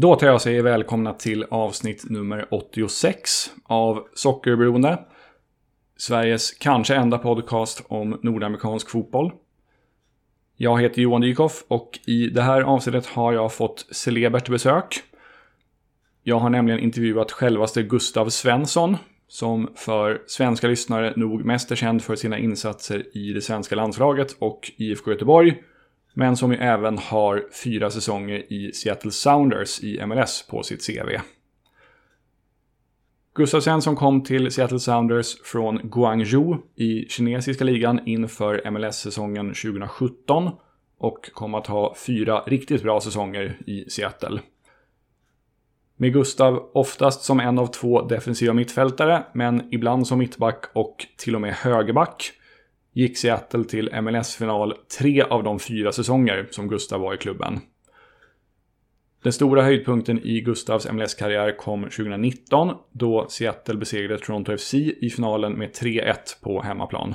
Då tar jag säger välkomna till avsnitt nummer 86 av Sockerberoende. Sveriges kanske enda podcast om nordamerikansk fotboll. Jag heter Johan Dykhoff och i det här avsnittet har jag fått celebert besök. Jag har nämligen intervjuat självaste Gustav Svensson, som för svenska lyssnare nog mest är känd för sina insatser i det svenska landslaget och IFK Göteborg. Men som ju även har fyra säsonger i Seattle Sounders i MLS på sitt CV. Gustav Svensson kom till Seattle Sounders från Guangzhou i kinesiska ligan inför MLS-säsongen 2017 och kom att ha fyra riktigt bra säsonger i Seattle. Med Gustav oftast som en av två defensiva mittfältare, men ibland som mittback och till och med högerback, gick Seattle till MLS-final tre av de fyra säsonger som Gustav var i klubben. Den stora höjdpunkten i Gustavs MLS-karriär kom 2019 då Seattle besegrade Toronto FC i finalen med 3-1 på hemmaplan.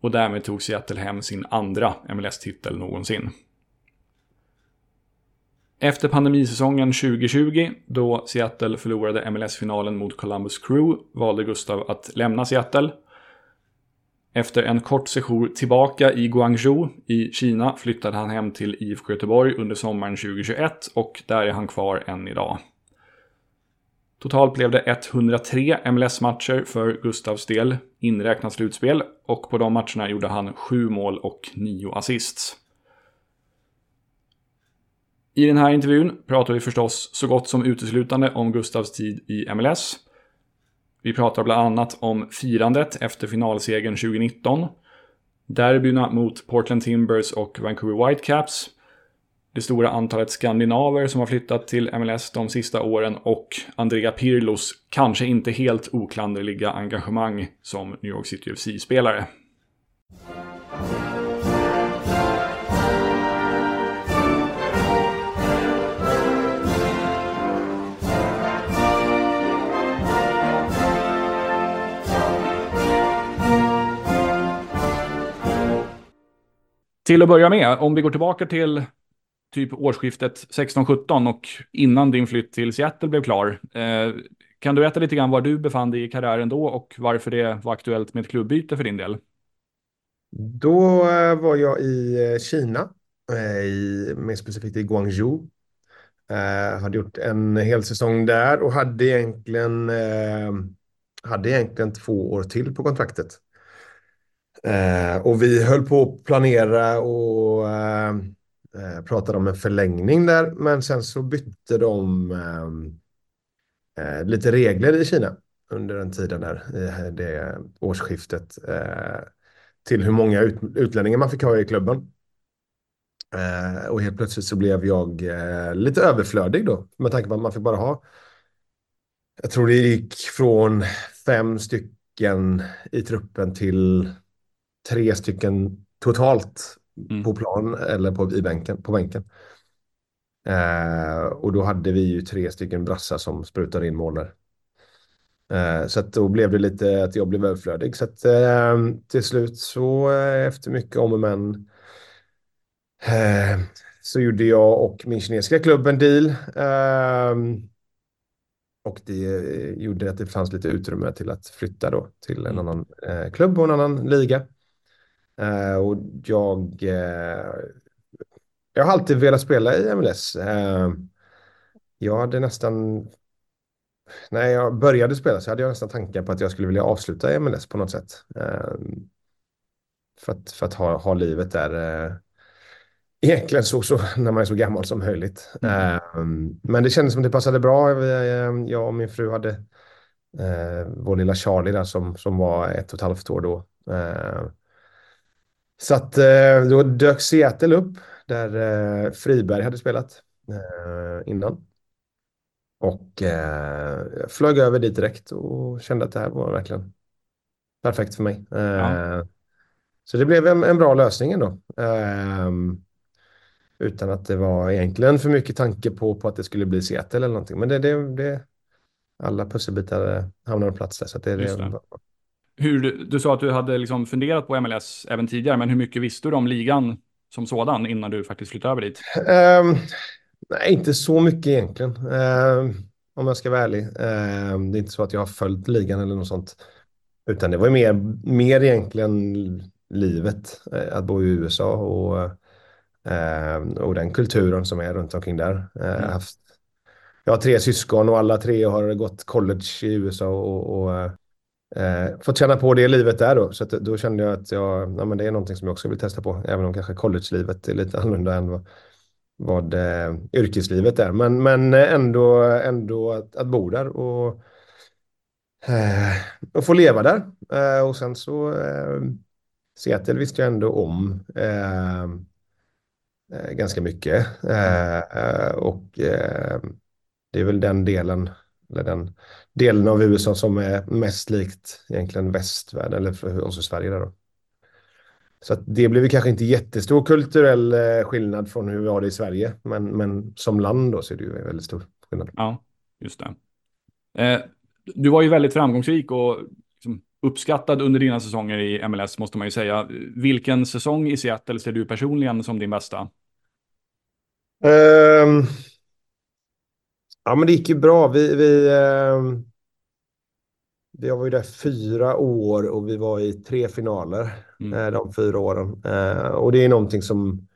Och därmed tog Seattle hem sin andra MLS-titel någonsin. Efter pandemisäsongen 2020, då Seattle förlorade MLS-finalen mot Columbus Crew, valde Gustav att lämna Seattle. Efter en kort sejour tillbaka i Guangzhou i Kina flyttade han hem till IFK Göteborg under sommaren 2021 och där är han kvar än idag. Totalt blev det 103 MLS-matcher för Gustavs del, inräknat slutspel, och på de matcherna gjorde han 7 mål och 9 assists. I den här intervjun pratar vi förstås så gott som uteslutande om Gustavs tid i MLS. Vi pratar bland annat om firandet efter finalsegern 2019, derbyna mot Portland Timbers och Vancouver Whitecaps, det stora antalet skandinaver som har flyttat till MLS de sista åren och Andrea Pirlos kanske inte helt oklanderliga engagemang som New York City FC-spelare. Till att börja med, om vi går tillbaka till typ årsskiftet 16-17 och innan din flytt till Seattle blev klar. Eh, kan du berätta lite grann var du befann dig i karriären då och varför det var aktuellt med ett klubbyte för din del? Då eh, var jag i eh, Kina, eh, i, mer specifikt i Guangzhou. Eh, hade gjort en hel säsong där och hade egentligen, eh, hade egentligen två år till på kontraktet. Eh, och vi höll på att planera och eh, eh, pratade om en förlängning där. Men sen så bytte de eh, eh lite regler i Kina under den tiden där, i eh, det årsskiftet. Eh, till hur många ut, utlänningar man fick ha i klubben. och helt plötsligt så blev jag lite överflödig då. Med tanke på att man fick bara ha jag tror det gick från fem stycken i truppen till tre stycken totalt mm. på plan eller på, i bänken, på bänken. Eh, och då hade vi ju tre stycken brassar som sprutade in mål där. Eh, så att då blev det lite att jag blev överflödig. Så att eh, till slut så eh, efter mycket om och men eh, så gjorde jag och min kinesiska klubb en deal. Eh, och det gjorde att det fanns lite utrymme till att flytta då till en mm. annan klubb och en annan liga. Uh, och jag, uh, jag har alltid velat spela i MLS. Eh, jag hade nästan, när jag började spela så hade jag nästan tankar på att jag skulle vilja avsluta i MLS på något sätt. för att, för att ha, ha livet där egentligen så, så när man är så gammal som möjligt. Mm. men det kändes som det passade bra. Jag och min fru hade uh, vår lilla Charlie där som, som var ett och ett halvt år då. Uh, så att eh, då dök Seattle upp där eh, Friberg hade spelat eh, innan. Och jag flög över dit direkt och kände att det här var verkligen perfekt för mig. Ja. Så det blev en, en bra lösning ändå. Utan att det var egentligen för mycket tanke på, på att det skulle bli Seattle eller någonting. Men det, det, det alla pusselbitar hamnade på plats där. Så det, det, det hur du, du sa att du hade liksom funderat på MLS även tidigare, men hur mycket visste du om ligan som sådan innan du faktiskt flyttade över dit? Um, Nej, inte så mycket egentligen. Eh, om jag ska vara ärlig. Eh, det är inte så att jag har följt ligan eller något sånt. Utan det var mer, mer egentligen livet. Eh, att bo i USA och, eh, och den kulturen som är runt omkring där. Eh, mm. haft, jag har tre syskon och alla tre har gått college i USA och, och eh, fått känna på det livet där då. Så att, då kände jag att jag, ja, men det är någonting som jag också vill testa på. Även om kanske college-livet är lite annorlunda än vad, vad eh, yrkeslivet är. Men, men eh, ändå, ändå att, att bo där och, eh, och få leva där. Eh, och sen så eh, Seattle visste jag ändå om eh, eh, ganska mycket. Eh, eh, och det är väl den delen, eller den delen av USA som är mest likt egentligen västvärlden, eller för oss i Sverige. Där då. Så det blev kanske inte jättestor kulturell eh, skillnad från hur vi har det i Sverige. Men, men som land då så är det ju väldigt stor skillnad. Ja, just det. Eh, du var ju väldigt framgångsrik och liksom uppskattad under dina säsonger i MLS måste man ju säga. Vilken säsong i Seattle ser du personligen som din bästa? Um, ja, men det gick ju bra. Vi, vi, um, vi var ju där fyra år och vi var i tre finaler mm. Eh, de fyra åren. Eh, och det är någonting som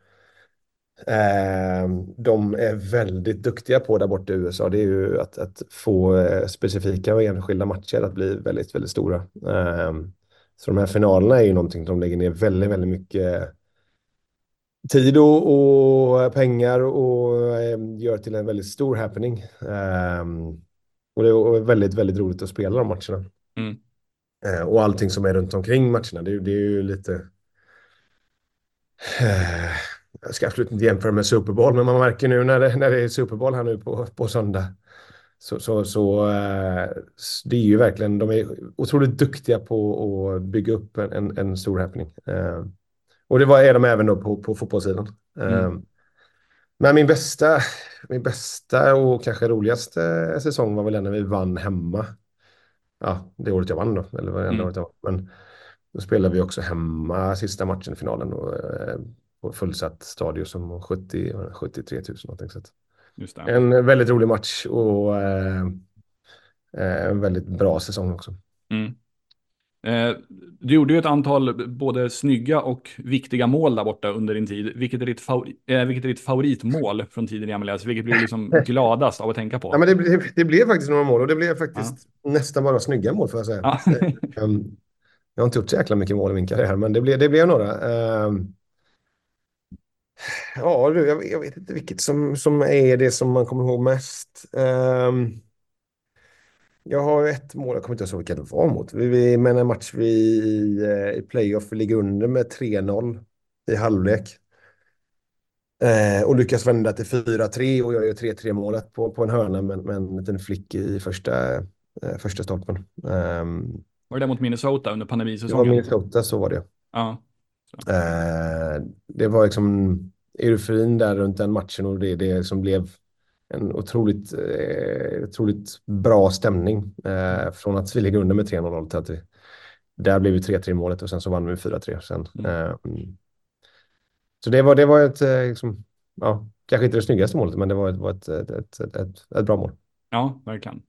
eh, de är väldigt duktiga på där borta i USA. Det är ju att, att få specifika och enskilda matcher att bli väldigt, väldigt stora. Så de här finalerna är ju någonting de lägger ner väldigt, väldigt mycket tid och, och pengar och gör till en väldigt stor happening. Och det är väldigt, väldigt roligt att spela de matcherna. Mm. Eh, och allting som är runt omkring matcherna. Det, det är ju lite... Eh, jag ska absolut inte jämföra med Super Bowl, men man märker nu när det, när det är Super Bowl här nu på, på söndag. Så, så, så eh, det är ju verkligen, de är otroligt duktiga på att bygga upp en, en, en stor happening. Och det var, är de även då på, på fotbollssidan. Mm. Eh, men min bästa, min bästa och kanske roligaste säsong var väl den när vi vann hemma ja, det året jag vann då, eller varenda mm. året jag vann. Men då spelade vi också hemma sista matchen i finalen och, eh, på fullsatt stadion som 70, 73 000 någonting. Så En väldigt rolig match och eh, eh, en väldigt bra säsong också. Mm. Eh, du gjorde ju ett antal både snygga och viktiga mål där borta under din tid. Vilket är ditt, favori eh, vilket är ditt favoritmål från tiden i MLS? Vilket blir liksom gladast av att tänka på? Ja, men det, det, det blev faktiskt några mål och det blev faktiskt ja. nästan bara snygga mål får jag säga. Ja. um, jag har inte gjort så jäkla mycket mål i min karriär, men det blev, det blev några. Um, ja, jag, jag, vet inte vilket som, som är det som man kommer ihåg mest. Jag har ett mål, jag kommer inte ihåg vilka det var mot. Vi, vi, men en match vi i, eh, i playoff, vi ligger under med 3-0 i halvlek. Eh, och lyckas vända till 4-3 och jag gör 3-3 målet på, på en hörna med, med en liten flick i första, eh, första stolpen. Um, var det mot Minnesota under pandemisäsongen? Var Minnesota, så var det. Ja. Eh, det var liksom euforin där runt den matchen och det, det som blev en otroligt, eh, otroligt bra stämning. Eh, från att vi ligger under med 3-0 till att vi, där blev vi 3-3 målet och sen så vann vi 4-3 sen. Mm. Eh, så det var, det var ett, eh, liksom, ja, kanske inte det snyggaste målet, men det var ett, var ett, ett, ett, ett, ett bra mål. Ja, verkligen.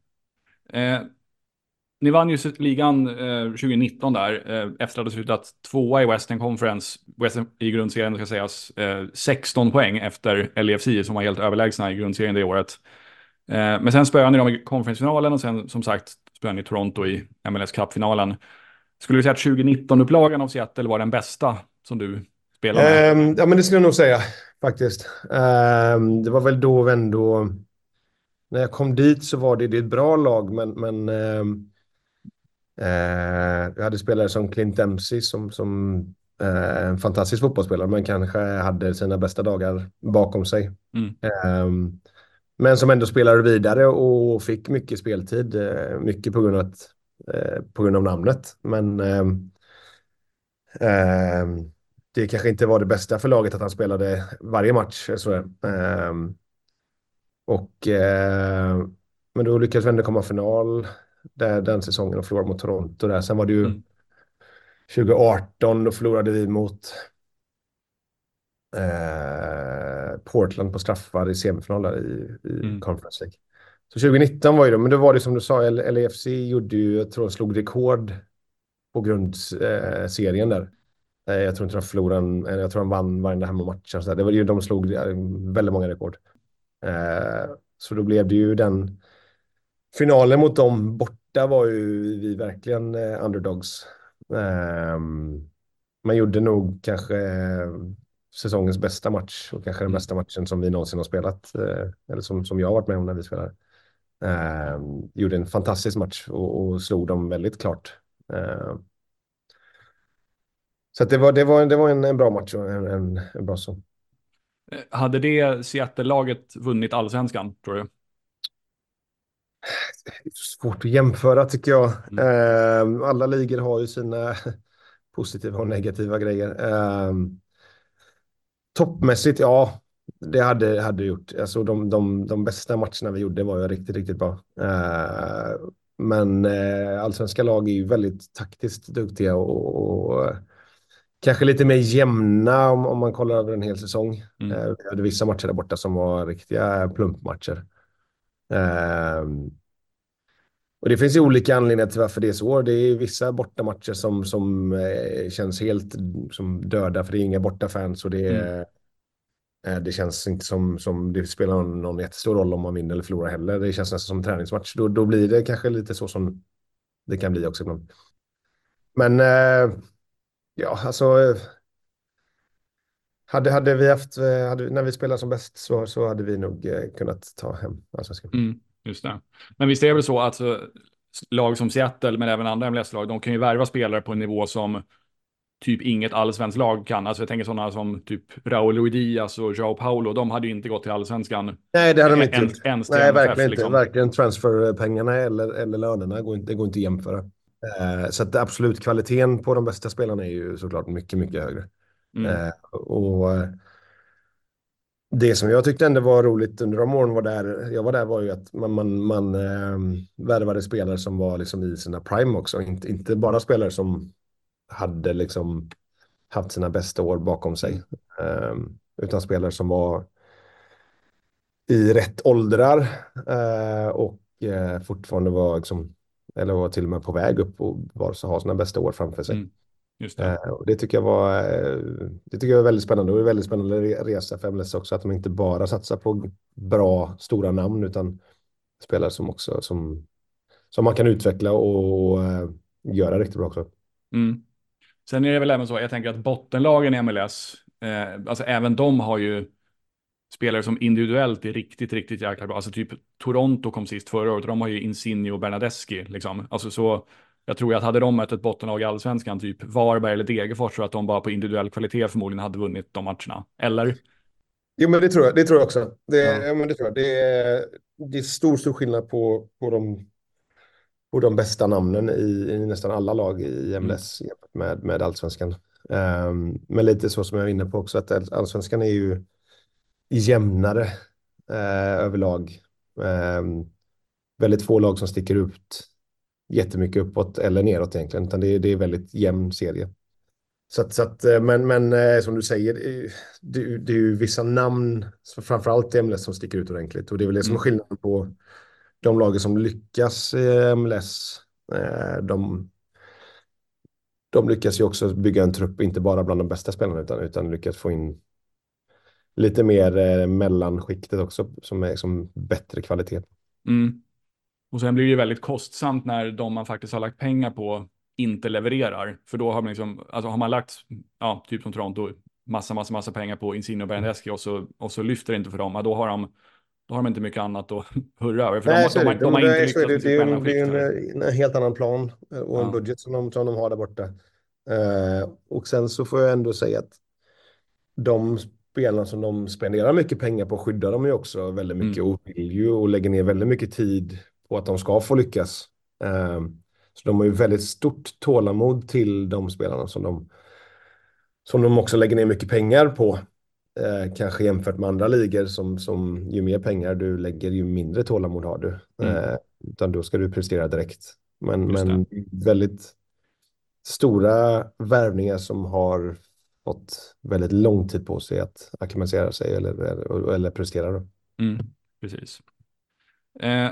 Ni vann ju ligan eh, 2019 där, eh, efter att ha slutat tvåa i Western Conference, Western, i grundserien ska sägas, eh, 16 poäng efter LFC som var helt överlägsna i grundserien det året. Eh, men sen spöade ni dem i konferensfinalen och sen som sagt spöade ni Toronto i MLS Cup-finalen. Skulle du säga att 2019-upplagan av Seattle var den bästa som du spelade med? Um, ja, men det skulle jag nog säga faktiskt. Um, det var väl då vi ändå... När jag kom dit så var det, det ett bra lag, men, men um, Eh, vi hade spelare som Clint Dempsey som, som eh, en fantastisk fotbollsspelare men kanske hade sina bästa dagar bakom sig. Mm. Eh, men som ändå spelade vidare och fick mycket speltid. Eh, mycket på grund av, att, eh, på grund av namnet. Men ehm, ehm, det kanske inte var det bästa för laget att han spelade varje match. Så, ehm, och, eh, men då lyckades vi ändå komma final där, den säsongen och förlorade mot Toronto där. Sen var det ju mm. 2018, då förlorade vi mot eh, Portland på straffar i semifinal i, i mm. Conference League. Så 2019 var ju det, men då var det som du sa, LAFC gjorde ju, jag tror de slog rekord på grundserien där. Jag tror inte de förlorade, jag tror de vann varenda hemmamatch. Det var ju, de slog väldigt många rekord. Så då blev det ju den finalen mot dem borta var ju vi verkligen underdogs. Man gjorde nog kanske säsongens bästa match och kanske den mm. bästa matchen som vi någonsin har spelat. Eller som, som jag har varit med om när vi spelar. Eh, gjorde en fantastisk match och, och slog dem väldigt klart. Eh, så det var, det var, det var en, en bra match och en, en, en bra så. Hade det Seattle-laget vunnit allsvenskan, tror du? Svårt att jämföra tycker jag. Mm. Eh, alla ligor har ju sina positiva och negativa grejer. Eh, toppmässigt, ja, det hade, hade gjort. Alltså de, de, de bästa matcherna vi gjorde var ju riktigt, riktigt bra. Uh, men uh, allsvenska lag är ju väldigt taktiskt duktiga och, och kanske lite mer jämna om, om man kollar över en hel säsong. Mm. Uh, vi hade vissa matcher där borta som var riktiga plumpmatcher. Och det finns ju olika anledningar till varför det är så. Det är vissa bortamatcher som, som känns helt som döda för det är inga bortafans och det är mm Eh, det känns inte som, som det spelar någon, någon jättestor roll om man vinner eller förlorar heller. Det känns nästan som en träningsmatch. Då, då blir det kanske lite så som det kan bli också ibland. Men eh, ja, alltså. Hade, hade vi haft, eh, hade, när vi spelade som bäst så, så hade vi nog eh, kunnat ta hem allsvenskan. Mm, just det. Men visst är det väl så att så, lag som Seattle, men även andra MLS-lag, de kan ju värva spelare på en nivå som typ inget allsvenskt lag kan. Alltså jag tänker sådana som typ Raúl Ruidias och Joao Paulo, de hade ju inte gått till allsvenskan. Nej, det hade de inte gjort. Nej, verkligen liksom. inte. Verkligen transferpengarna eller, eller lönerna går inte, det går inte att jämföra. Eh, så att absolut, kvaliteten på de bästa spelarna är ju såklart mycket, mycket högre. Mm. Eh, och det som jag tyckte ändå var roligt under de åren var där, jag var där var ju att man, man, man eh, värvade spelare som var liksom i sina prime också. Inte, inte bara spelare som hade liksom haft sina bästa år bakom sig. Um, utan spelare som var i rätt åldrar uh, och uh, fortfarande var liksom, eller var till och med på väg upp och var så ha sina bästa år framför sig. Mm, just det. Uh, och det tycker jag var, det tycker jag var väldigt spännande och är väldigt spännande resa för MLS också att de inte bara satsar på bra stora namn utan spelare som också som, som man kan utveckla och göra riktigt bra också. Mm. Sen är det väl även så, jag tänker att bottenlagen i MLS, eh, alltså även de har ju spelare som individuellt är riktigt, riktigt jäkla bra. Alltså typ Toronto kom sist förra året, de har ju Insigne och Bernadeschi liksom. Alltså så, jag tror att hade de mött ett bottenlag i allsvenskan, typ Varberg eller Degerfors, så att de bara på individuell kvalitet förmodligen hade vunnit de matcherna. Eller? Jo, men det tror jag, det tror jag också. Det, ja. ja men det tror jag. Det är, det är stor, stor skillnad på, på de och de bästa namnen i, i nästan alla lag i MLS mm. med, med allsvenskan. Um, men lite så som jag var inne på också, att allsvenskan är ju jämnare uh, överlag. Um, väldigt få lag som sticker ut jättemycket uppåt eller neråt egentligen, utan det är, det är väldigt jämn serie. Så att, så att, eh, men, men eh, som du säger, det, det är ju vissa namn, framförallt i MLS, som sticker ut ordentligt. Och det är väl det som är mm. skillnaden på de lagen som lyckas i MLS, eh, de, de lyckas ju också bygga en trupp, inte bara bland de bästa spelarna, utan, utan lyckas få in lite mer eh, mellanskiktet också, som är som bättre kvalitet. Mm. Och sen blir det ju väldigt kostsamt när de man faktiskt har lagt pengar på inte levererar. För då har man liksom, alltså har man lagt, ja, typ som Toronto, massa, massa, massa pengar på Insigne och Berneski och så, och så lyfter det inte för dem, ja, då har de då har de inte mycket annat att hurra över. För Nej, de, de, de, de, har inte lyckats det, det, är en, det är en, en, helt annan plan och en ja. budget som de, som de har där borta. Uh, och sen så får jag ändå säga att de spelarna som de spenderar mycket pengar på skyddar de ju också väldigt mycket mm. och vill ju och lägger ner väldigt mycket tid på att de ska få lyckas. Uh, så de har ju väldigt stort tålamod till de spelarna som de som de också lägger ner mycket pengar på. Eh, kanske jämfört med andra ligor som, som ju mer pengar du lägger ju mindre tålamod har du. Mm. Eh, utan då ska du prestera direkt. Men, men väldigt stora värvningar som har fått väldigt lång tid på sig att acklimatisera sig eller, eller, eller prestera. Då. Mm, precis. Eh,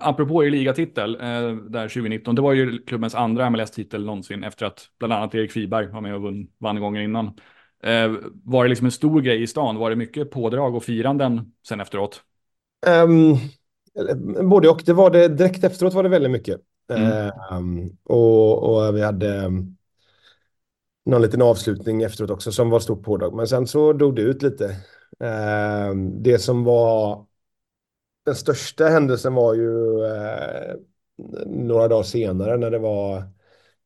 apropå er ligatitel eh, där 2019, det var ju klubbens andra MLS-titel någonsin efter att bland annat Erik Friberg var med och vann, vann gånger innan. Eh, var det liksom en stor grej i stan? Var det mycket pådrag och firanden sen efteråt? Um, både och. Det var det, direkt efteråt var det väldigt mycket. Mm. Um, och, och, vi hade um, någon liten avslutning efteråt också som var stort pådrag. Men sen så dog det ut lite. Um, det som var den största händelsen var ju uh, några dagar senare när det var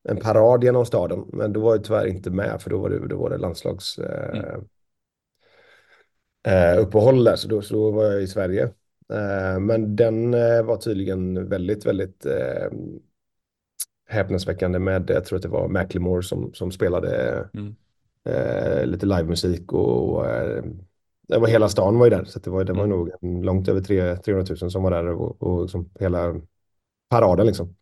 en parad genom staden. Men då var jag tyvärr inte med för då var det, då var det landslags... Uh, mm. uh, uppehåll där, så då, så då var jag i Sverige. Eh, men den eh, var tydligen väldigt, väldigt eh, häpnadsväckande med, jag tror att det var Macklemore som, som spelade mm. eh, lite livemusik och, och eh, det var hela stan var ju där, så det var, det var mm. nog långt över 3, 300 000 som var där och, och liksom hela paraden liksom.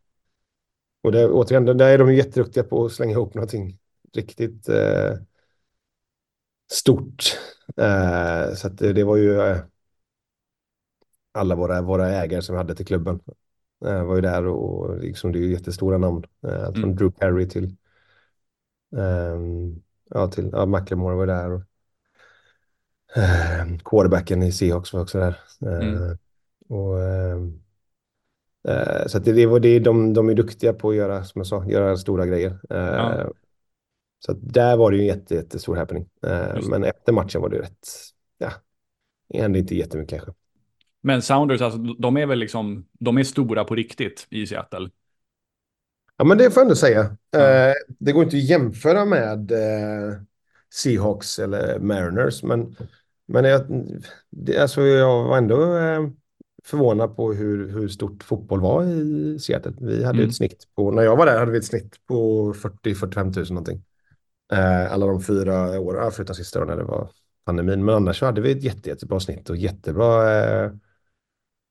Och det, återigen, där är de jätteduktiga på att slänga ihop någonting riktigt eh, stort. Eh, så det, det, var ju alla våra, våra ägare som vi hade till klubben eh, var ju där och liksom, det är ju jättestora namn. Eh, från mm. Drew Carey till, um, ja, till ja, McLemore var där. Och, uh, quarterbacken i Seahawks var också där. Mm. Uh, och, uh, så att det, det, det, de, de är duktiga på att göra, som jag sa, göra stora grejer. Ja. Så där var det ju en jätte, jättestor happening. men efter matchen var det rätt, ja, det hände inte jättemycket kanske. Men Sounders, alltså, de är väl liksom, de är stora på riktigt i Seattle. Ja, men det får jag ändå säga. Mm. Eh, det går inte att jämföra med eh, Seahawks eller Mariners, men, men jag, det, alltså, jag var ändå eh, förvånad på hur, hur stort fotboll var i Seattle. Vi hade mm. ett snitt på, när jag var där hade vi ett snitt på 40-45 000 någonting. Eh, alla de fyra åren, förutom sista året när det var pandemin, men annars så hade vi ett jätte, jättebra snitt och jättebra eh,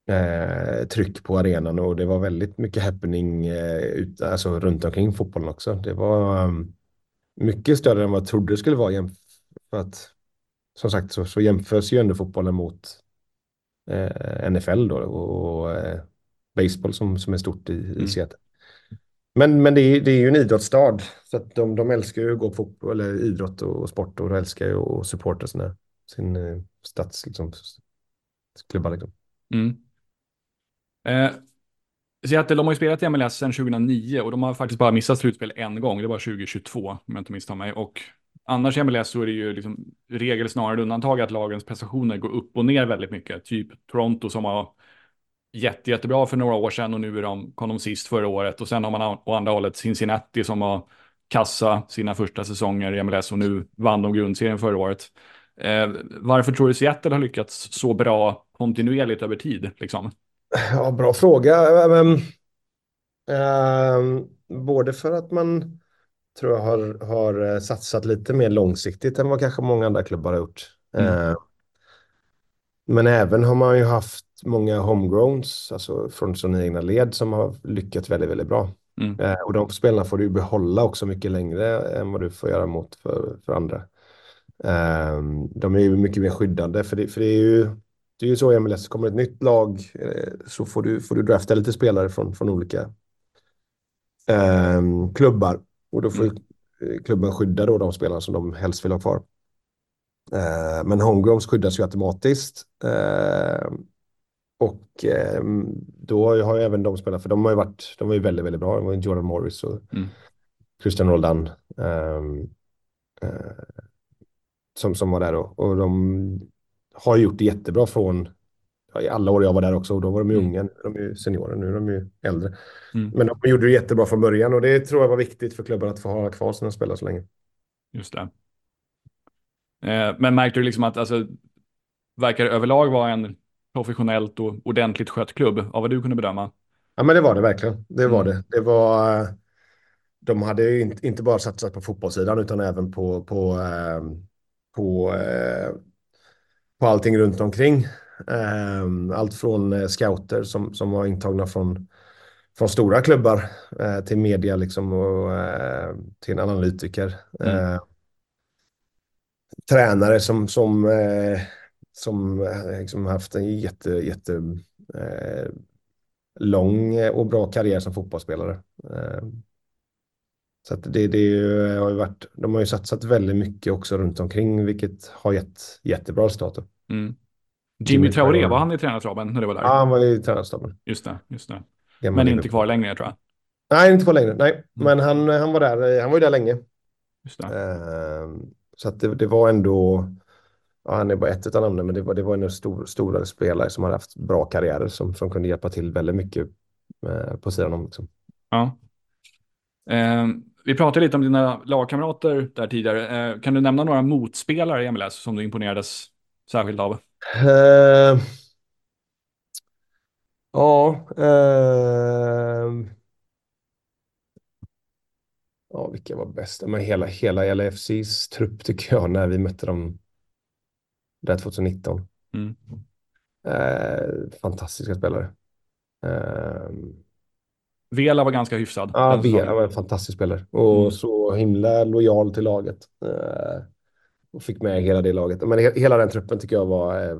eh, tryck på arenan och det var väldigt mycket happening eh, ut, alltså, runt omkring fotbollen också. Det var um, mycket större än vad jag trodde det skulle vara. För att, som sagt så, så jämförs ju ändå fotbollen mot eh, NFL då och, och eh, baseball som, som är stort i, mm. i Seattle. Men, men det, är, det är ju en idrottsstad så att de, de älskar ju att gå på fotboll, eller idrott och, sport och de älskar ju att supporta sina, sin eh, stats, liksom, klubbar. Liksom. Mm. Eh, Seattle, de har ju spelat i MLS sedan 2009 och de har faktiskt bara missat slutspel en gång. Det var 2022 om jag inte misstar mig. Och annars i MLS så är det ju liksom regel snarare undantag att lagens prestationer går upp och ner väldigt mycket. Typ Toronto som var jätte, jättebra för några år sedan och nu är de, kom de sist förra året. Och sen har man å andra hållet Cincinnati som var kassa sina första säsonger i MLS och nu vann de grundserien förra året. Eh, varför tror du Seattle har lyckats så bra kontinuerligt över tid? Liksom? Ja, bra fråga. Um, um, både för att man tror jag har, har eh, satsat lite mer långsiktigt än vad kanske många andra klubbar har gjort. Mm. Uh, men även har man ju haft många homegrowns, alltså från sina egna led, som har lyckats väldigt, väldigt bra. Mm. Uh, och de spelarna får du behålla också mycket längre än vad du får göra mot för, för andra. De är ju mycket mer skyddande, för det, för det är ju det är ju så i MLS, kommer ett nytt lag eh, så får du, får du drafta lite spelare från, från olika eh, klubbar. Och då får mm. klubben skydda då de spelarna som de helst vill ha kvar. Eh, men homegrowns skyddas ju automatiskt. Eh, och eh, då har ju även de spelarna, för de har ju varit, de var ju väldigt, väldigt bra. Det var Jordan Morris och mm. Christian Roldan. Ehm, eh, som, som var där då. Och de har gjort det jättebra från ja, i alla år jag var där också och då var de ju mm. unga, nu är de ju seniorer, nu är de ju äldre. Mm. Men de gjorde det jättebra från början och det tror jag var viktigt för klubben att få ha kvar sina spelare så länge. Just det. Eh, men märkte du liksom att, alltså, verkar överlag vara en professionellt och ordentligt skött klubb av vad du kunde bedöma? Ja, men det var det verkligen. Det var mm. det. Det var... De hade inte bara satsat på fotbollssidan utan även på, på, eh, på eh, på allting runt omkring. Ehm, allt från eh, scouter som, som var intagna från, från stora klubbar eh, till media liksom och eh, till en analytiker. Mm. tränare som, som, som liksom haft en jätte, jätte lång och bra karriär som fotbollsspelare. Eh, så att det, det har ju varit, de har ju satsat väldigt mycket också runt omkring, vilket har gett jättebra resultat. Mm. Jimmy Traoré, var han i tränarstaben när du var där? Ja, han var i tränarstaben. Just det, just det. Men inte kvar längre tror jag. Nej, inte kvar längre. Nej, mm. men han, han var där. Han var ju där länge. Just det. Uh, så att det, det, var ändå. Ja, han är bara ett av namnen, men det var, det var en stor, stora spelare som har haft bra karriärer som, som kunde hjälpa till väldigt mycket uh, på sidan om. Liksom. Ja. Uh, vi pratade lite om dina lagkamrater där tidigare. kan du nämna några motspelare i MLS som du imponerades särskilt av? Ja. Ja, vilka var bäst? Men hela, hela LAFCs trupp tycker jag när vi mötte dem där 2019. Mm. Eh, fantastiska spelare. Eh, Vela var ganska hyfsad. Ja, Vela var en fantastisk spelare och mm. så himla lojal till laget. Eh, och fick med hela det laget. Men he hela den truppen tycker jag var. Eh,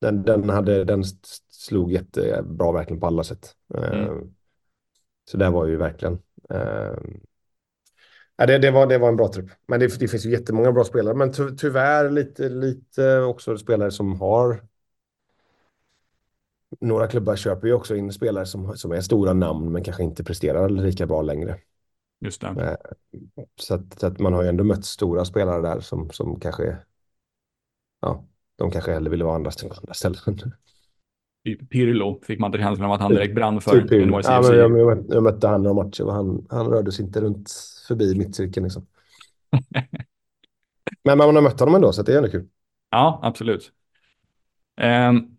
den, den, hade, den slog jättebra verkligen på alla sätt. Eh, mm. Så det var ju verkligen. Eh, Ja, det, det, var, det var en bra trupp. Men det, det finns ju jättemånga bra spelare. Men ty, tyvärr lite, lite också spelare som har... Några klubbar köper ju också in spelare som, som är stora namn men kanske inte presterar lika bra längre. Just det. Eh, så att, så att man har ju ändå mött stora spelare där som, som kanske... Ja, de kanske hellre ville vara andra, andra ställen. Typ Pirlo fick man inte känslan av att han direkt brann för. Typ ja, men jag, jag, jag mötte han några matcher och han, han rörde sig inte runt förbi mittcirkeln. Liksom. men man har mött honom ändå, så det är ändå kul. Ja, absolut. Um,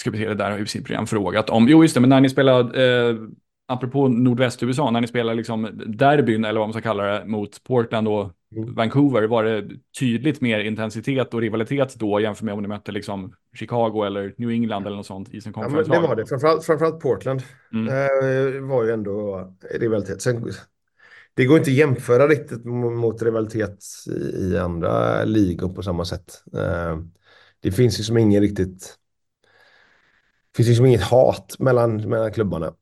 ska vi se, det där har ju sitt program frågat om. Jo, just det, men när ni spelade, eh, apropå nordväst-USA, när ni spelade liksom derbyn, eller vad man ska kalla det, mot Portland och mm. Vancouver, var det tydligt mer intensitet och rivalitet då jämfört med om ni mötte liksom Chicago eller New England eller något sånt i sin konferens? Ja, det var det, framförallt, framförallt Portland mm. eh, var ju ändå rivalitet. Sen, det går inte att jämföra riktigt mot rivalitet i andra ligor på samma sätt. Eh, det finns ju som ingen riktigt... Det finns ju som inget hat mellan, mellan klubbarna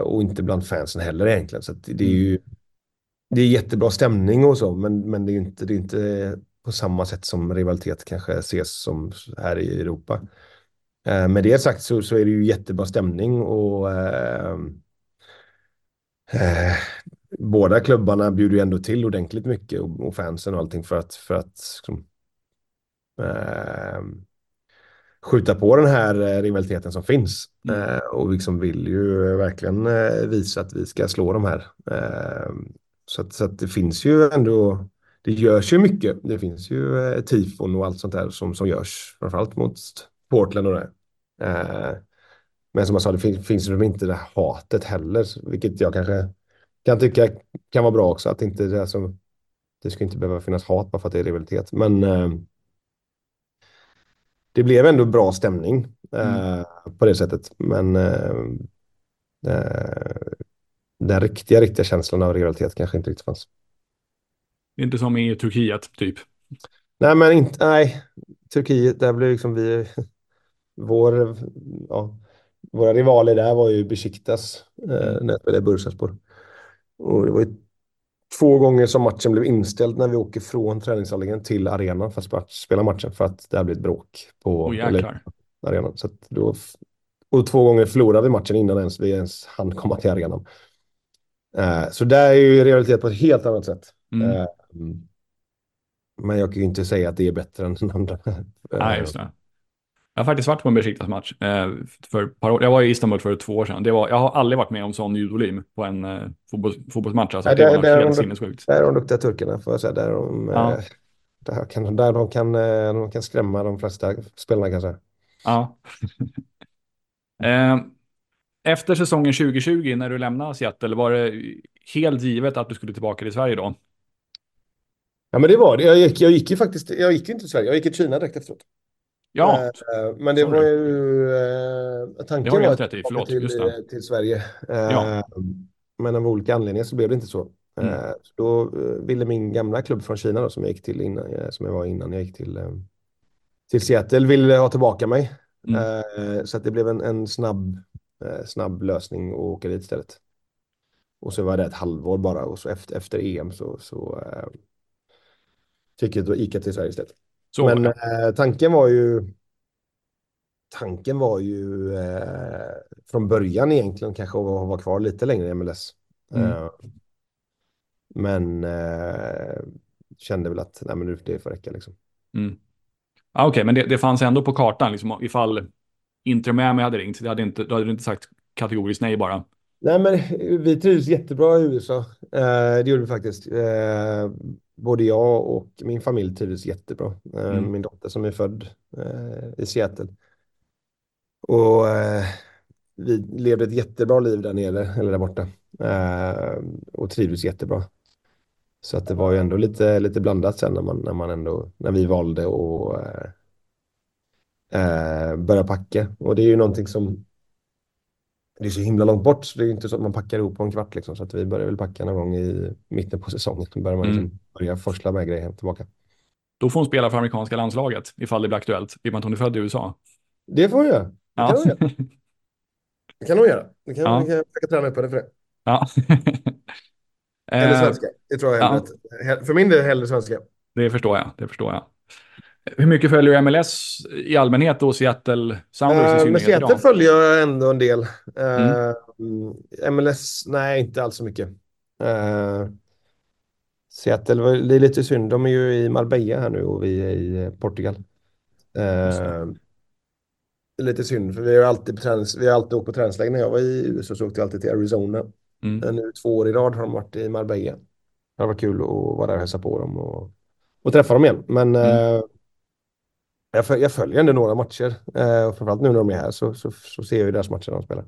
och inte bland fansen heller egentligen. Så det är ju det är jättebra stämning och så, men, men det är inte, det är inte på samma sätt som rivalitet kanske ses som här i Europa. Eh, med det sagt så, så är det ju jättebra stämning och eh, eh, båda klubbarna bjuder ju ändå till ordentligt mycket och, och fansen och allting för att, för att liksom, eh, skjuta på den här eh, rivaliteten som finns. Mm. Eh, och liksom vill ju verkligen eh, visa att vi ska slå de här. Så, att, så att det finns ju ändå, det görs ju mycket. Det finns ju eh, tifon och allt sånt där som, som görs, framförallt mot Portland och det. Eh, men som jag sa, det finns, finns ju inte det hatet heller, vilket jag kanske kan tycka kan vara bra också. Att inte det, alltså, det ska inte behöva finnas hat bara för att det är rivalitet. Men eh, det blev ändå bra stämning eh, mm. på det sättet. Men eh, eh, den riktiga, riktiga känslan av rivalitet kanske inte riktigt fanns. Inte som i Turkiet, typ? Nej, men inte, nej. Turkiet, där blev liksom vi, vår, ja, våra rivaler där var ju Besiktas eh, när jag spelade i Bursaspor. Och det var ju två gånger som matchen blev inställd när vi åker från träningsanläggningen till arenan för att spela matchen för att det har blivit bråk på oh, eller, arenan. Så då, och två gånger förlorade vi matchen innan ens vi ens hann komma till arenan. Uh, så där är ju realitet på ett helt annat sätt. Mm. Uh, men jag kan ju inte säga att det är bättre än den andra. Nej, just det. Jag har faktiskt varit på en Besiktas match eh, för par år. Jag var i Istanbul för två år sedan. Det var, jag har aldrig varit med om sån ljudvolym på en eh, fotboll, fotbollsmatch. Alltså, Nej, det, det var helt sinnessjukt. Där är de duktiga turkarna, får jag säga. Där de, ja. eh, där kan, där de, kan, de kan skrämma de flesta spelarna kanske. Ja. efter säsongen 2020, när du lämnade Seattle, var det helt givet att du skulle tillbaka till Sverige då? Ja, men det var det. Jag gick, jag gick ju faktiskt, jag gick inte till Sverige, jag gick till Kina direkt efteråt. Ja. Uh, men det Sorry. var ju tanken var att till, till, till, Sverige. Ja. Men av olika anledningar så blev det inte så. Eh, Mm. så då eh, ville min gamla klubb från Kina då, som jag gick till innan, eh, som jag var innan jag gick till, eh, till Seattle, ville ha tillbaka mig. Mm. Eh, så att det blev en, en snabb, eh, snabb lösning att åka dit istället. Och så var där ett halvår bara och så efter, efter EM så, så eh, fick jag, då jag till Sverige istället. Så, Men eh, tanken var ju tanken var ju eh, från början egentligen kanske att vara kvar lite längre i MLS. Mm. Eh, men eh, kände väl att nej, men det får räcka liksom. mm. ah, Okej, men det, det fanns ändå på kartan, liksom, ifall Inter Miami hade ringt, det hade inte, då hade du inte sagt kategoriskt nej bara. Nej, men vi trivs jättebra i USA. Eh, det gjorde vi faktiskt. Eh, både jag och min familj trivdes jättebra. Eh, Mm. Min dotter som är född eh, i Seattle. Och eh, vi levde ett jättebra liv där nere, eller där borta. Och trivdes jättebra. Så att det var ju ändå lite, lite blandat sen när man, när man ändå, när vi valde att eh, börja packa. Och det är ju någonting som det är så himla långt bort så det är inte så att man packar ihop på en kvart liksom. Så att vi börjar väl packa någon gång i mitten på säsongen. Då börjar man liksom Mm. börja forsla med grejer hem tillbaka. Då får hon spela för amerikanska landslaget, ifall det blir aktuellt, i och med att hon är född i USA. Det får hon göra. Det kan Ja. hon göra. Det kan hon göra. Det kan, Ja. kan försöka träna upp henne för det. ja. Eller Eh, svenska. Det tror jag ja. För min del hellre svenska. Det förstår jag, det förstår jag. Hur mycket följer du MLS i allmänhet och Seattle Sounders Uh, med Seattle idag? följer jag ändå en del. Mm. Eh, mm, MLS, nej inte alls så mycket. Eh, Seattle, det är lite synd. De är ju i Marbella här nu och vi är i Portugal. Eh, lite synd, för vi har alltid, på tränings, vi har alltid åkt på träningsläger. När jag var i USA så åkte jag alltid till Arizona. Mm. Men Nu två år i rad har de varit i Marbella. Det var kul att vara där och hälsa på dem och, och träffa dem igen. Men Mm. Jag, föl- jag följer ändå några matcher. Eh, framförallt nu när de är här så, så, så ser jag ju deras matcher när de spelar.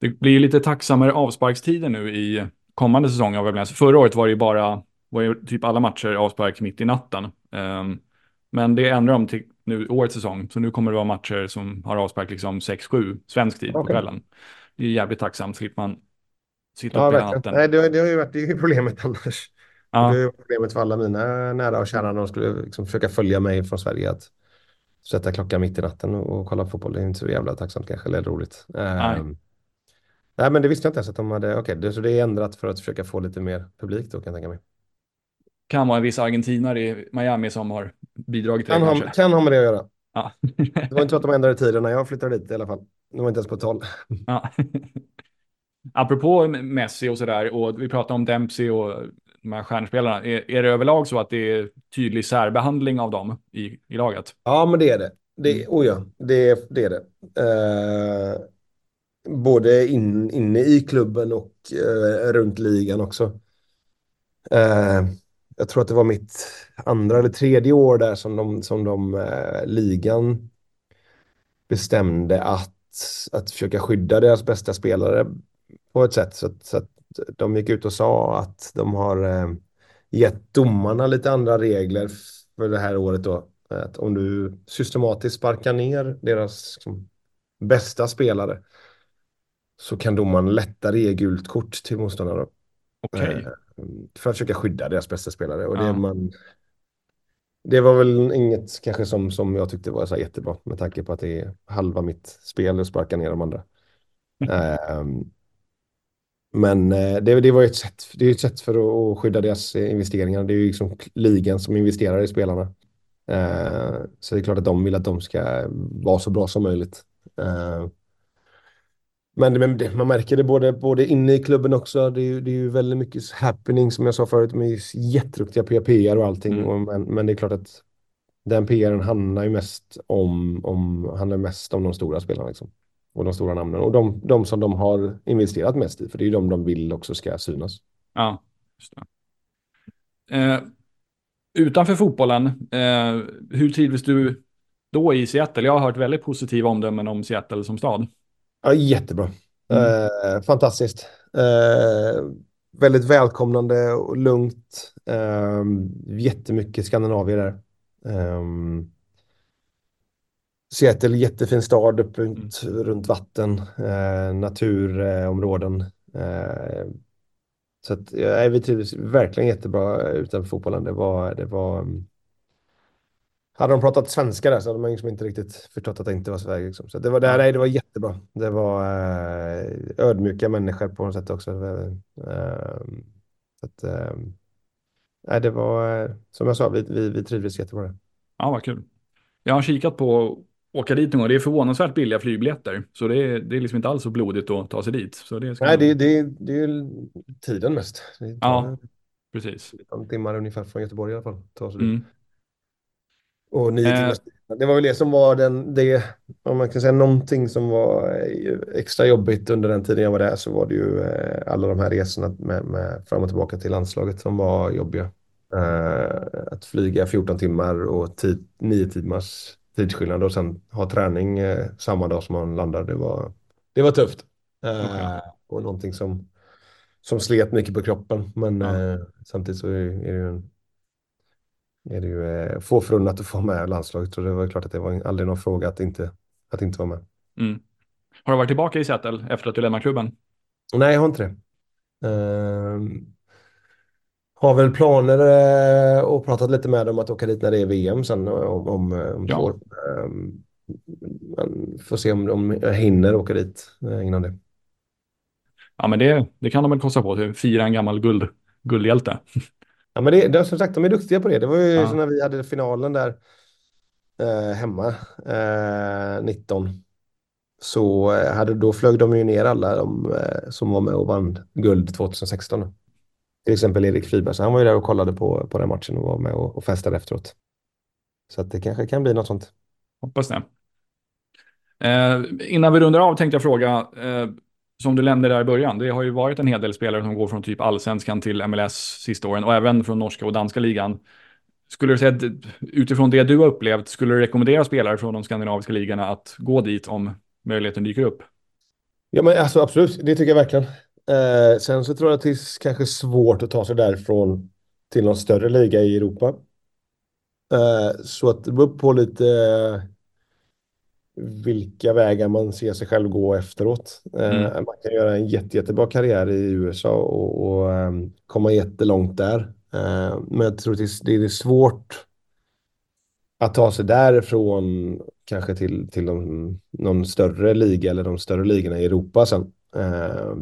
Det blir ju lite tacksammare avsparkstider nu i kommande säsong av MLS. Förra året var det ju bara, var ju typ alla matcher avspark mitt i natten. Ehm, men det ändrar de till nu årets säsong. Så nu kommer det vara matcher som har avspark liksom 6-7 svensk tid på Okej. kvällen. Det är jävligt tacksamt, slipper man sitta Ja, upp hela natten. Nej, det, det har ju varit det är ju problemet annars. Det Ja, är ju problemet för alla mina nära och kära när de skulle liksom försöka följa mig från Sverige. Att sätta klockan mitt i natten och, och kolla på fotboll. Det är inte så jävla tacksamt kanske, eller roligt. Nej. Ehm, nej, men det visste jag inte ens att de hade. Okej, det, så det är ändrat för att försöka få lite mer publik då kan jag tänka mig. kan vara en viss argentinare i Miami som har bidragit till det Kan ha, kanske. kan ha med det att göra. Ja. Det var inte så att de ändrade tiden när jag flyttade dit i alla fall. Det var inte ens på tal. Ja. Apropå Messi och sådär, och vi pratar om Dempsey och de här stjärnspelarna. Är, är det överlag så att det är tydlig särbehandling av dem i, i laget? Ja, men det är det. det Mm. oh ja, det, det är det. Eh, både in, inne i klubben och eh, runt ligan också. Eh, jag tror att det var mitt andra eller tredje år där som de, som de ligan bestämde att, att försöka skydda deras bästa spelare på ett sätt. Så att, så att de gick ut och sa att de har eh, gett domarna lite andra regler för det här året då. Att om du systematiskt sparkar ner deras liksom, bästa spelare så kan domaren lättare ge gult kort till motståndaren. Okej. Eh, för att försöka skydda deras bästa spelare. Och det, Ja. man, det var väl inget kanske som, som jag tyckte var så jättebra med tanke på att det är halva mitt spel att sparka ner de andra. Ehm, men eh, det, det var ett sätt, det är ett sätt för att, skydda deras investeringar. Det är ju liksom ligan som investerar i spelarna. Eh, så det är klart att de vill att de ska vara så bra som möjligt. Eh, men det, man märker det både, både inne i klubben också. Det är, ju- det är ju väldigt mycket happening som jag sa förut. De är ju jätteduktiga PR och allting. Mm. Och, men, men det är klart att den PRen handlar ju mest om, om, handlar mest om de stora spelarna. Liksom. Och de stora namnen. Och de, de som de har investerat mest i. För det är ju de de vill också ska synas. Ja, just det. Eh, utanför fotbollen, eh, hur trivdes du då i Seattle? Jag har hört väldigt positiva omdömen om Seattle som stad. Ja, jättebra. Mm. Eh, fantastiskt. Eh, väldigt välkomnande och lugnt. Eh, jättemycket Skandinavier där. Eh, Seattle, jättefin stad uppe ut, runt vatten, eh, naturområden. Eh, Så att, ja, vi trivdes verkligen jättebra utanför fotbollen. Det var, det var... mm, Hade de pratat svenska där så hade man liksom inte riktigt förstått att det inte var Sverige. Liksom. Så det var, det, nej, det var jättebra. Det var eh, ödmjuka människor på något sätt också. Eh, så att, eh, nej, det var, eh, som jag sa, vi, vi, vi trivdes jättebra. där. Ja, vad kul. Jag har kikat på åka dit någon gång. Det är förvånansvärt billiga flygbiljetter. Så det är, det är liksom inte alls så blodigt att ta sig dit. Så det ska Nej, det, det, det är ju tiden mest. Tar Ja. Precis. en timmar ungefär från Göteborg i alla fall. Ta sig dit. Mm. Och nio Eh. timmars Det var väl det som var den, det, om man kan säga någonting som var eh, extra jobbigt under den tiden jag var där så var det ju eh, alla de här resorna med, med fram och tillbaka till landslaget som var jobbiga. Eh, att flyga 14 timmar och tid, 9 timmars tidsskillnad och sen ha träning eh, samma dag som man landar. Det var, det var tufft. Eh, Okej. Och någonting som, som slet mycket på kroppen. Men Ja. eh, samtidigt så är, det ju en är det ju eh, få förunnat att få med landslaget. Så det var klart att det var aldrig någon fråga att inte, att inte vara med. Mm. Har du varit tillbaka i Seattle efter att du lämnade klubben? Nej, jag har inte det. Ehm, har väl planer eh, och pratat lite med dem att åka dit när det är VM sen om, om, om Ja. två år. Ehm, men får se om de hinner åka dit eh, innan det. Ja, men det, det kan de väl kosta på. Att fira en gammal guld, guldhjälte. Ja, men det, det, som sagt, de är duktiga på det. Det var ju Ja. så när vi hade finalen där eh, hemma, eh, 19. Så eh, hade, då flög de ju ner alla de eh, som var med och vann guld 2016. Till exempel Erik Friberg, så han var ju där och kollade på, på den matchen och var med och, och festade efteråt. Så att det kanske kan bli något sånt. Hoppas det. Eh, innan vi rundar av tänkte jag fråga, eh, som du nämnde där i början, det har ju varit en hel del spelare som går från typ allsvenskan till MLS sista åren och även från norska och danska ligan. Skulle du säga att utifrån det du har upplevt, skulle du rekommendera spelare från de skandinaviska ligorna att gå dit om möjligheten dyker upp? Ja, men alltså absolut, det tycker jag verkligen. Eh, sen så tror jag att det är kanske svårt att ta sig därifrån till någon större liga i Europa. Eh, så att det beror på lite eh, vilka vägar man ser sig själv gå efteråt. Eh, Mm. Man kan göra en jätte, jättebra karriär i USA och, och ehm, komma jättelångt där. Eh, men jag tror att det, är svårt att ta sig därifrån kanske till, till någon, någon större liga eller de större ligorna i Europa sen. Eh,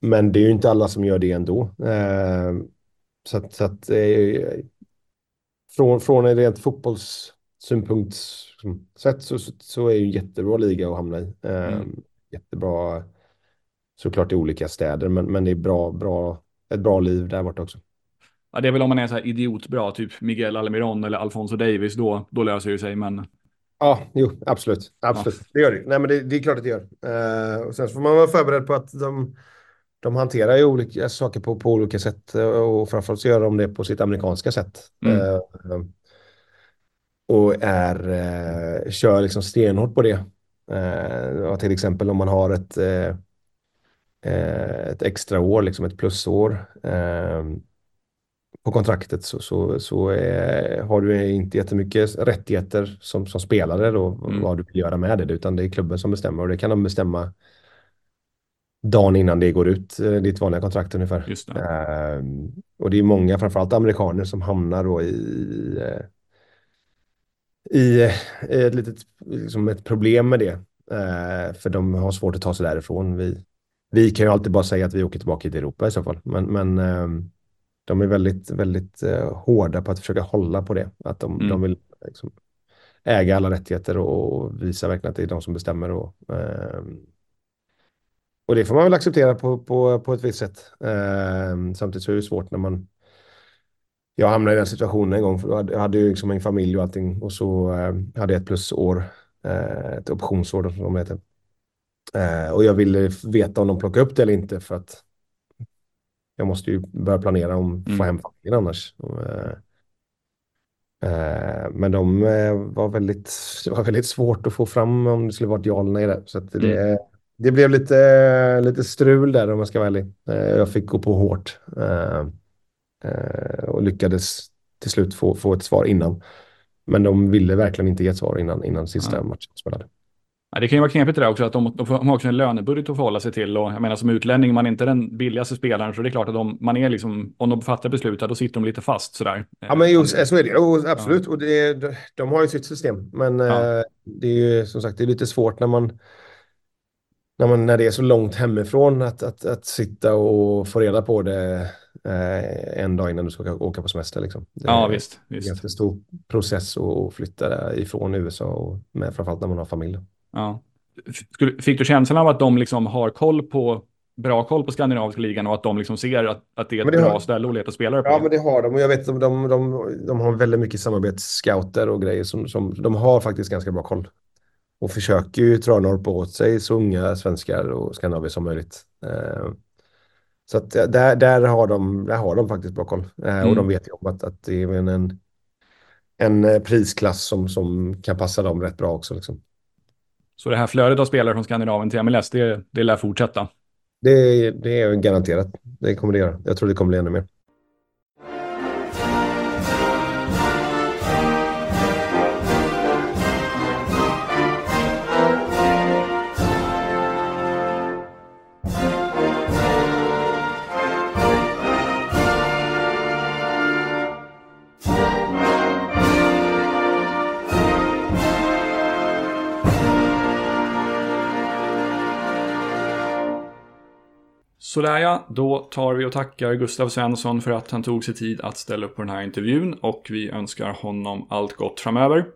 men det är ju inte alla som gör det ändå. Eh, så att, så att eh, från, från en rent fotbollssynpunkt sett så, så, är det ju en jättebra liga att hamna i. Eh, Mm. Jättebra såklart i olika städer, men, men det är bra, bra, ett bra liv där borta också. Ja, det är väl om man är så här idiotbra, typ Miguel Almiron eller Alfonso Davis, då, då löser det sig. Men Ja, jo, absolut. Absolut. Det gör det. Nej, men det, det är klart att det gör. Eh, och sen så får man vara förberedd på att de, de hanterar ju olika saker på, på olika sätt eh, och framförallt så gör de det på sitt amerikanska sätt. Mm. Eh, och är, eh, kör liksom stenhårt på det. Eh, till exempel om man har ett, eh, eh, ett extra år, liksom ett plusår på kontraktet så, så, så eh, har du inte jättemycket rättigheter som, som spelare då, Mm. vad du vill göra med det, utan det är klubben som bestämmer och det kan de bestämma dagen innan det går ut, eh, ditt vanliga kontrakt ungefär. just det. Eh, och det är många, framförallt amerikaner, som hamnar då i, eh, i, eh, ett litet liksom ett problem med det. Eh, för de har svårt att ta sig därifrån. Vi, vi kan ju alltid bara säga att vi åker tillbaka till Europa i så fall. Men, men ehm, de är väldigt, väldigt hårda på att försöka hålla på det. Att de, Mm. de vill liksom, äga alla rättigheter och, visa verkligen att det är de som bestämmer. Och, ehm, och det får man väl acceptera på, på, på ett visst sätt. Ehm, samtidigt så är det svårt när man jag hamnade i den situationen en gång. För jag hade, jag hade ju liksom en familj och allting. Och så eh, hade jag ett plusår. Eh, ett optionsår då, som det heter. Eh, och jag ville veta om de plockar upp det eller inte. För att jag måste ju börja planera om att få Mm. hem familjen annars. Eh, eh, men de eh, var väldigt, det var väldigt svårt att få fram om det skulle vara ett ja eller nej där. Så det, det blev lite, lite strul där om jag ska vara ärlig. Eh, jag fick gå på hårt. Eh, eh, och lyckades till slut få, få ett svar innan. Men de ville verkligen inte ge ett svar innan, innan sista Ja. matchen spelade. Ja, det kan ju vara knepigt det där också, att de, de har också en lönebudget att förhålla sig till. Och jag menar som utlänning, man är inte den billigaste spelaren, så det är klart att de, man är liksom, om de fattar beslut, då sitter de lite fast sådär. Ja, men jo, så är det. Oh, absolut, ja. och det, de har ju sitt system. Men ja. det är ju som sagt, det är lite svårt när man när, man, när det är så långt hemifrån att, att, att sitta och få reda på det eh, en dag innan du ska åka på semester. Liksom. Det ja, visst. Det är en stor process att flytta ifrån USA, och med, framförallt när man har familj. Ja. Fick du känslan av att de liksom har koll på bra koll på skandinaviska ligan och att de liksom ser att, att det är ett bra har, ställe att leta spelare på. Ja, men det har de. Och jag vet att de, de, de, de har väldigt mycket samarbetsscouter och grejer som, som de har faktiskt ganska bra koll. Och försöker ju dra norr åt sig så unga svenskar och skandinavier som möjligt. Eh, så att där, där, har de, där har de faktiskt bra koll. Eh, mm. Och de vet ju om att, att det är en, en prisklass som, som kan passa dem rätt bra också. Liksom. Så det här flödet av spelare från Skandinavien till MLS, det, det lär fortsätta? Det, det är garanterat. Det kommer det göra. Jag tror det kommer bli ännu mer. Sådär ja, då tar vi och tackar Gustav Svensson för att han tog sig tid att ställa upp på den här intervjun och vi önskar honom allt gott framöver.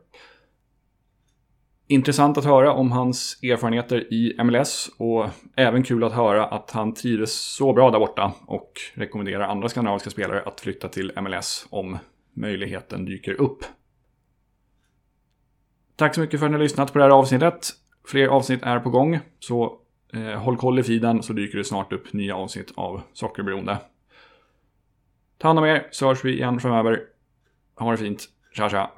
Intressant att höra om hans erfarenheter i MLS och även kul att höra att han trivdes så bra där borta och rekommenderar andra skandinaviska spelare att flytta till MLS om möjligheten dyker upp. Tack så mycket för att ni har lyssnat på det här avsnittet. Fler avsnitt är på gång, så Eh, håll koll i feeden så dyker det snart upp nya avsnitt av Sockerberoende. Ta hand om er så hörs vi igen framöver. Ha det fint. Tja tja.